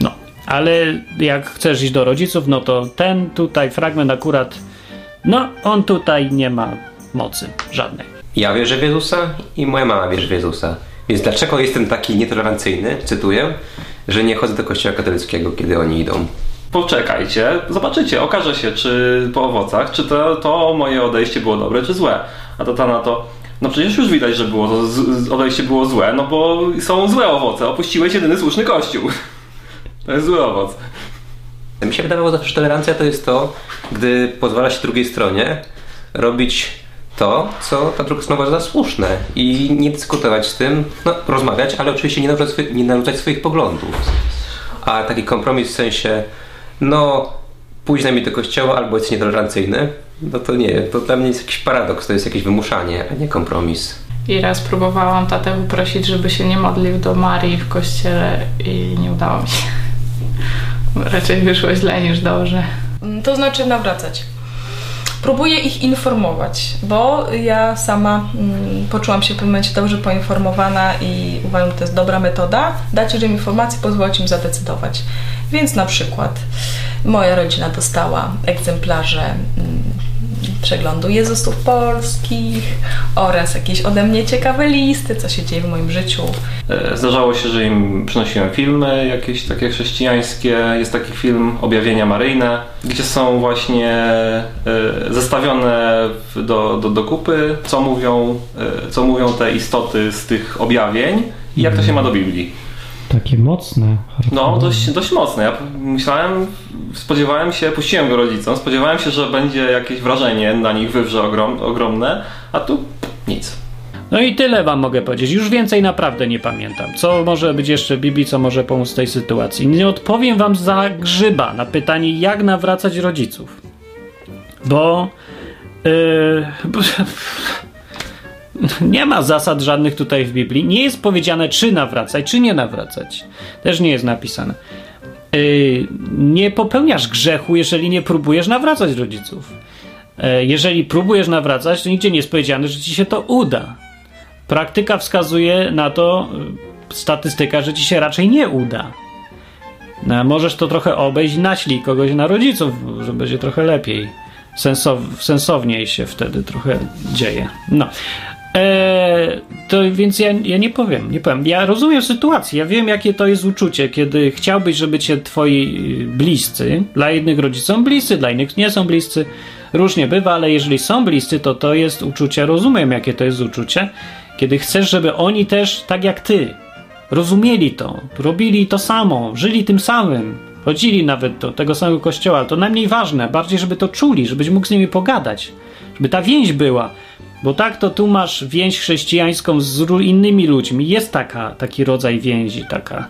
No. Ale jak chcesz iść do rodziców, no to ten tutaj fragment akurat no, on tutaj nie ma mocy żadnej. Ja wierzę w Jezusa i moja mama wierzy w Jezusa. Więc dlaczego jestem taki nietolerancyjny, cytuję, że nie chodzę do kościoła katolickiego, kiedy oni idą? Poczekajcie, zobaczycie, okaże się, czy po owocach, czy to, to moje odejście było dobre, czy złe. A to ta na to, no przecież już widać, że było, odejście było złe, no bo są złe owoce. Opuściłeś jedyny słuszny kościół. To jest zły owoc. Mi się wydawało zawsze, że tolerancja to jest to, gdy pozwala się drugiej stronie robić to, co ta druga strona uważa za słuszne i nie dyskutować z tym, no rozmawiać, ale oczywiście nie narzucać, nie narzucać swoich poglądów. A taki kompromis w sensie, no pójdź na mnie do kościoła albo jest nietolerancyjny, no to nie, to dla mnie jest jakiś paradoks, to jest jakieś wymuszanie, a nie kompromis. I raz próbowałam tatę uprosić, żeby się nie modlił do Marii w kościele i nie udało mi się. Raczej wyszło źle niż dobrze. Mm, to znaczy nawracać. Próbuję ich informować, bo ja sama mm, poczułam się w pewnym momencie dobrze poinformowana i uważam, że to jest dobra metoda. Dać im informacje, pozwolić im zadecydować. Więc na przykład moja rodzina dostała egzemplarze mm, przeglądu Jezusów polskich oraz jakieś ode mnie ciekawe listy, co się dzieje w moim życiu. E, Zdarzało się, że im przynosiłem filmy jakieś takie chrześcijańskie. Jest taki film Objawienia Maryjne, gdzie są właśnie e, zestawione do, do, do kupy, co mówią, e, co mówią te istoty z tych objawień i jak to się ma do Biblii. Takie mocne. No, dość, dość mocne. Ja myślałem, spodziewałem się, puściłem go rodzicom, spodziewałem się, że będzie jakieś wrażenie na nich wywrze ogrom, ogromne, a tu nic. No i tyle wam mogę powiedzieć. Już więcej naprawdę nie pamiętam. Co może być jeszcze w Biblii, co może pomóc w tej sytuacji. Nie odpowiem wam za grzyba na pytanie, jak nawracać rodziców. Bo... Yy, bo nie ma zasad żadnych tutaj w Biblii. Nie jest powiedziane, czy nawracać, czy nie nawracać. Też nie jest napisane. Yy, nie popełniasz grzechu, jeżeli nie próbujesz nawracać rodziców. Yy, jeżeli próbujesz nawracać, to nigdzie nie jest powiedziane, że ci się to uda. Praktyka wskazuje na to, y, statystyka, że ci się raczej nie uda. No, możesz to trochę obejść naślij kogoś na rodziców, że będzie trochę lepiej. Sensow, sensowniej się wtedy trochę dzieje. No. Eee, to więc ja, ja nie powiem, nie powiem. Ja rozumiem sytuację, ja wiem, jakie to jest uczucie, kiedy chciałbyś, żeby cię twoi y, bliscy, dla jednych rodziców są bliscy, dla innych nie są bliscy, różnie bywa, ale jeżeli są bliscy, to to jest uczucie, rozumiem, jakie to jest uczucie, kiedy chcesz, żeby oni też, tak jak ty, rozumieli to, robili to samo, żyli tym samym, chodzili nawet do tego samego kościoła. To najmniej ważne, bardziej, żeby to czuli, żebyś mógł z nimi pogadać, żeby ta więź była. Bo tak to tu masz więź chrześcijańską z innymi ludźmi. Jest taka, taki rodzaj więzi, taka.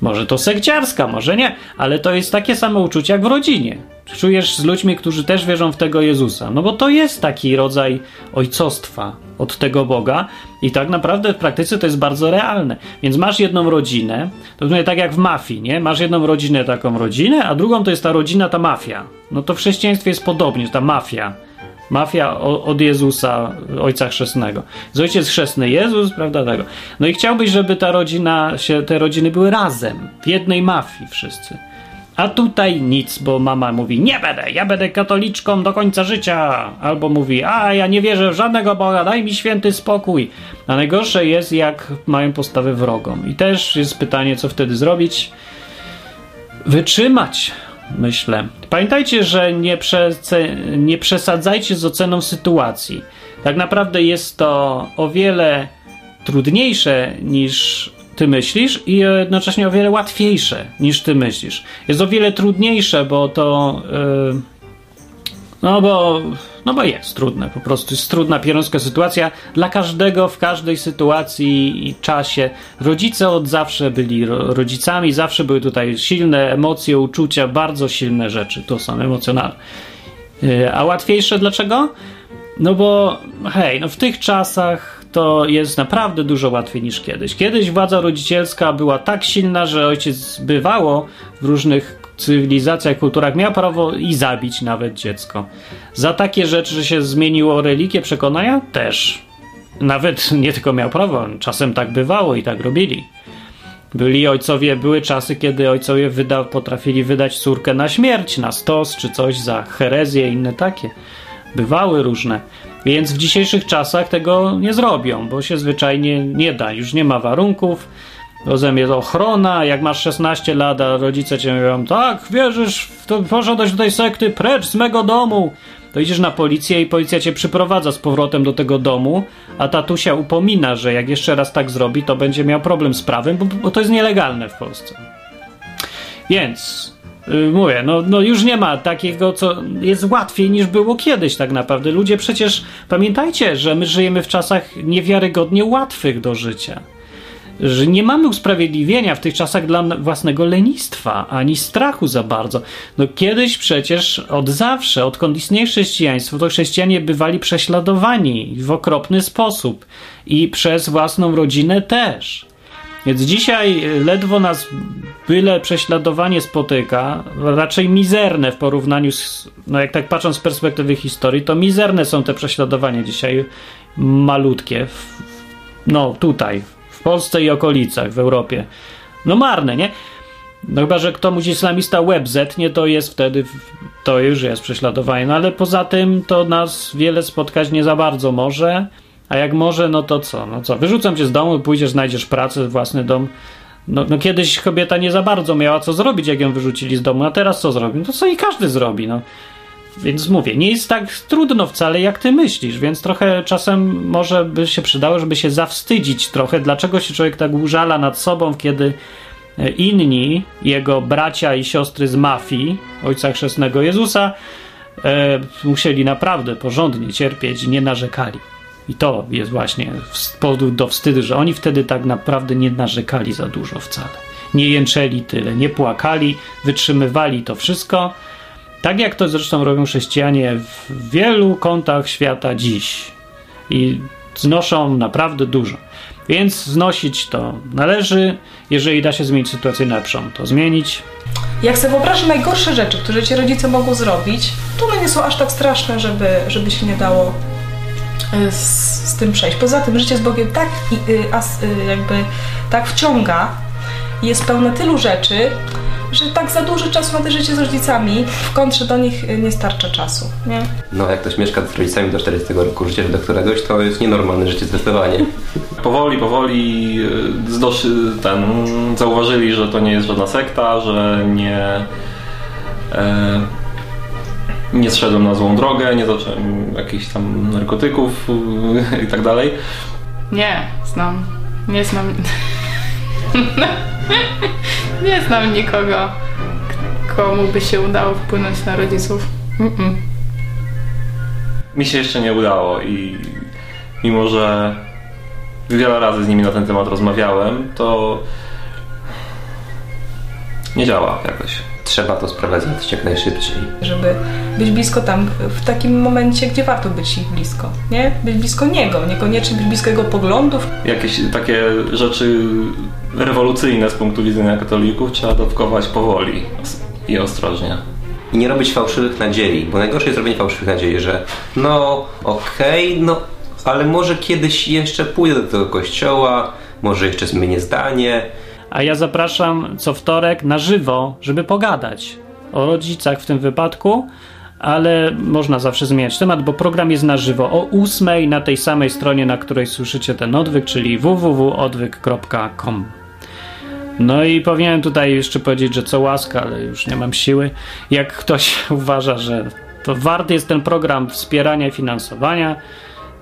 Może to sekciarska, może nie, ale to jest takie samo uczucie jak w rodzinie. Czujesz z ludźmi, którzy też wierzą w tego Jezusa. No bo to jest taki rodzaj ojcostwa od tego Boga i tak naprawdę w praktyce to jest bardzo realne. Więc masz jedną rodzinę, to mówię tak jak w mafii, nie? Masz jedną rodzinę, taką rodzinę, a drugą to jest ta rodzina, ta mafia. No to w chrześcijaństwie jest podobnie, ta mafia. Mafia od Jezusa, Ojca Chrzestnego. Z Ojciec Chrzestny Jezus, prawda tego. No i chciałbyś, żeby ta rodzina się, te rodziny były razem, w jednej mafii wszyscy. A tutaj nic, bo mama mówi, nie będę, ja będę katoliczką do końca życia. Albo mówi, a ja nie wierzę w żadnego Boga, daj mi święty spokój. A najgorsze jest, jak mają postawę wrogą. I też jest pytanie, co wtedy zrobić. Wytrzymać, myślę. Pamiętajcie, że nie, przece- nie przesadzajcie z oceną sytuacji. Tak naprawdę jest to o wiele trudniejsze niż ty myślisz i jednocześnie o wiele łatwiejsze niż ty myślisz. Jest o wiele trudniejsze, bo to. Yy, no bo. No bo jest trudne, po prostu jest trudna, pierońska sytuacja dla każdego w każdej sytuacji i czasie. Rodzice od zawsze byli ro- rodzicami, zawsze były tutaj silne emocje, uczucia, bardzo silne rzeczy, to są emocjonalne. Yy, A łatwiejsze dlaczego? No bo hej, no w tych czasach to jest naprawdę dużo łatwiej niż kiedyś. Kiedyś władza rodzicielska była tak silna, że ojciec bywało w różnych cywilizacjach, kulturach miał prawo i zabić nawet dziecko. Za takie rzeczy, że się zmieniło religię, przekonania też. Nawet nie tylko miał prawo, czasem tak bywało i tak robili. Byli ojcowie, były czasy, kiedy ojcowie wyda, potrafili wydać córkę na śmierć, na stos czy coś za herezję i inne takie. Bywały różne. Więc w dzisiejszych czasach tego nie zrobią, bo się zwyczajnie nie da. Już nie ma warunków. Rozumiem, jest ochrona. Jak masz 16 lat, a rodzice cię mówią, tak, wierzysz, to, poszedłeś do tej sekty, precz z mego domu. To idziesz na policję i policja cię przyprowadza z powrotem do tego domu, a tatusia upomina, że jak jeszcze raz tak zrobi, to będzie miał problem z prawem, bo, bo to jest nielegalne w Polsce. Więc yy, mówię, no, no już nie ma takiego, co jest łatwiej niż było kiedyś tak naprawdę. Ludzie przecież, pamiętajcie, że my żyjemy w czasach niewiarygodnie łatwych do życia. Że nie mamy usprawiedliwienia w tych czasach dla własnego lenistwa, ani strachu za bardzo. No kiedyś przecież od zawsze, odkąd istnieje chrześcijaństwo, to chrześcijanie bywali prześladowani w okropny sposób i przez własną rodzinę też. Więc dzisiaj ledwo nas byle prześladowanie spotyka, raczej mizerne w porównaniu z, no jak tak patrząc z perspektywy historii, to mizerne są te prześladowania dzisiaj, malutkie, no tutaj, Polsce i okolicach, w Europie. No marne, nie? No chyba, że komuś islamista łeb zetnie, to jest wtedy, to już jest prześladowanie. No ale poza tym to nas wiele spotkać nie za bardzo może. A jak może, no to co? No co? Wyrzucam cię z domu, pójdziesz, znajdziesz pracę, własny dom. No, no kiedyś kobieta nie za bardzo miała co zrobić, jak ją wyrzucili z domu, a teraz co zrobi? No co i każdy zrobi, no. Więc mówię, nie jest tak trudno wcale, jak ty myślisz, więc trochę czasem może by się przydało, żeby się zawstydzić trochę, dlaczego się człowiek tak użala nad sobą, kiedy e, inni, jego bracia i siostry z mafii, ojca chrzestnego Jezusa, e, musieli naprawdę porządnie cierpieć i nie narzekali. I to jest właśnie powód do wstydu, że oni wtedy tak naprawdę nie narzekali za dużo wcale. Nie jęczeli tyle, nie płakali, wytrzymywali to wszystko. Tak jak to zresztą robią chrześcijanie w wielu kątach świata dziś. I znoszą naprawdę dużo. Więc znosić to należy. Jeżeli da się zmienić sytuację na lepszą, to zmienić. Jak sobie wyobrażam najgorsze rzeczy, które ci rodzice mogą zrobić, to one nie są aż tak straszne, żeby, żeby się nie dało z, z tym przejść. Poza tym życie z Bogiem tak, y, y, jakby, tak wciąga, jest pełne tylu rzeczy, że tak za dużo czasu na to życie z rodzicami, w kontrze do nich y, nie starcza czasu, nie? No, jak ktoś mieszka z rodzicami do 40 roku życia do któregoś, to jest nienormalne życie zdecydowanie. Powoli, powoli zdoszy, ten, zauważyli, że to nie jest żadna sekta, że nie... E, nie zszedłem na złą drogę, nie zacząłem jakichś tam narkotyków i tak dalej. Nie, znam. Nie znam. nie znam nikogo, komu by się udało wpłynąć na rodziców. Mm-mm. Mi się jeszcze nie udało i mimo, że wiele razy z nimi na ten temat rozmawiałem, to nie działa jakoś trzeba to sprowadzać jak najszybciej. Żeby być blisko tam w takim momencie, gdzie warto być ich blisko, nie? Być blisko niego, niekoniecznie być blisko jego poglądów. Jakieś takie rzeczy rewolucyjne z punktu widzenia katolików trzeba adoptować powoli i ostrożnie. I nie robić fałszywych nadziei, bo najgorsze jest robienie fałszywych nadziei, że no okej, okay, no ale może kiedyś jeszcze pójdę do tego kościoła, może jeszcze zmienię zdanie, a ja zapraszam co wtorek na żywo, żeby pogadać o rodzicach w tym wypadku, ale można zawsze zmieniać temat, bo program jest na żywo o 8 na tej samej stronie, na której słyszycie ten odwyk, czyli www.odwyk.com. No i powinienem tutaj jeszcze powiedzieć, że co łaska, ale już nie mam siły. Jak ktoś uważa, że to warty jest ten program wspierania i finansowania,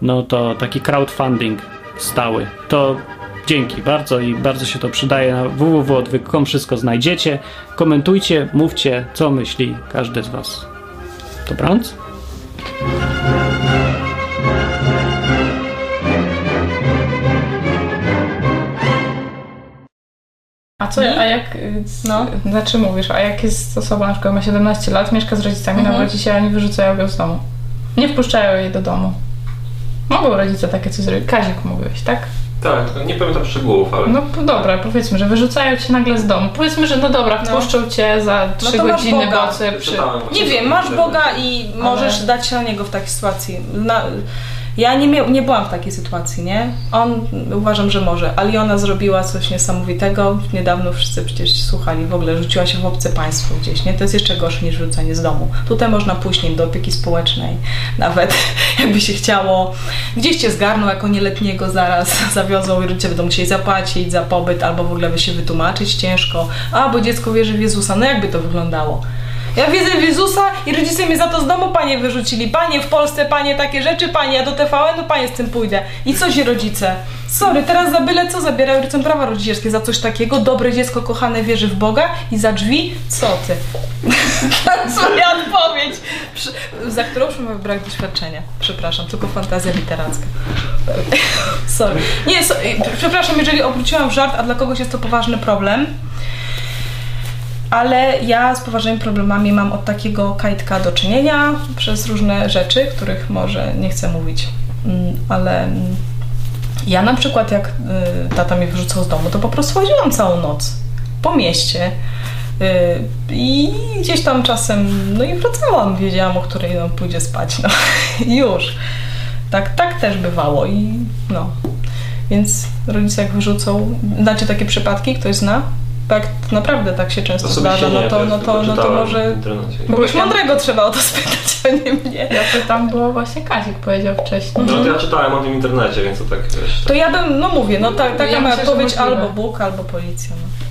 no to taki crowdfunding stały. To Dzięki bardzo i bardzo się to przydaje. Na www.odwyk.com wszystko znajdziecie. Komentujcie, mówcie, co myśli każdy z Was. Dobranoc? A co, a jak, no, znaczy mówisz, a jak jest osoba na przykład ma 17 lat, mieszka z rodzicami, mhm. nawróci się, a nie wyrzucają go z domu. Nie wpuszczają jej do domu. Mogą rodzice takie coś zrobić. Kazik mówiłeś, tak? Tak, nie pamiętam szczegółów, ale... No dobra, powiedzmy, że wyrzucają cię nagle z domu. Powiedzmy, że no dobra, no. wpuszczą cię za no trzy no godziny, bo przy... Nie wiem, masz Boga i możesz ale... dać się na niego w takiej sytuacji. Na ja nie, miał, nie byłam w takiej sytuacji, nie? On uważam, że może. Aliona zrobiła coś niesamowitego. Niedawno wszyscy przecież słuchali, w ogóle rzuciła się w obce państwo gdzieś, nie? To jest jeszcze gorsze niż rzucanie z domu. Tutaj można nim do opieki społecznej, nawet jakby się chciało. Gdzieś cię zgarną jako nieletniego zaraz, zawiozą i rodzice będą musieli zapłacić za pobyt, albo w ogóle by się wytłumaczyć ciężko. A, bo dziecko wierzy w Jezusa. No jakby to wyglądało? Ja wiedzę w Jezusa i rodzice mnie za to z domu, panie, wyrzucili. Panie, w Polsce, panie, takie rzeczy, panie, ja do TVN-u, panie, z tym pójdę. I co się rodzice? Sorry, teraz za byle co zabierają rodzicom prawa rodzicielskie za coś takiego. Dobre dziecko, kochane, wierzy w Boga i za drzwi? Co ty? Moja odpowiedź, za którą już mamy brak doświadczenia. Przepraszam, tylko fantazja literacka. Sorry. Nie, so, przepraszam, jeżeli obróciłam żart, a dla kogoś jest to poważny problem ale ja z poważnymi problemami mam od takiego kajtka do czynienia przez różne rzeczy, których może nie chcę mówić, mm, ale ja na przykład jak y, tata mnie wyrzucał z domu, to po prostu chodziłam całą noc po mieście y, i gdzieś tam czasem, no i wracałam, wiedziałam, o której no, pójdzie spać, no już. Tak, tak też bywało i no. Więc rodzice jak wyrzucą, znacie takie przypadki, ktoś zna? Tak naprawdę tak się często zdarza, no to, no to, no to może kogoś mądrego trzeba o to spytać, a nie mnie. Ja pytam, bo właśnie Kazik powiedział wcześniej. No to ja czytałem o tym w internecie, więc to tak wiesz. To ja bym, no mówię, no tak, taka Ja moja odpowiedź możliwe. albo Bóg, albo policja. No.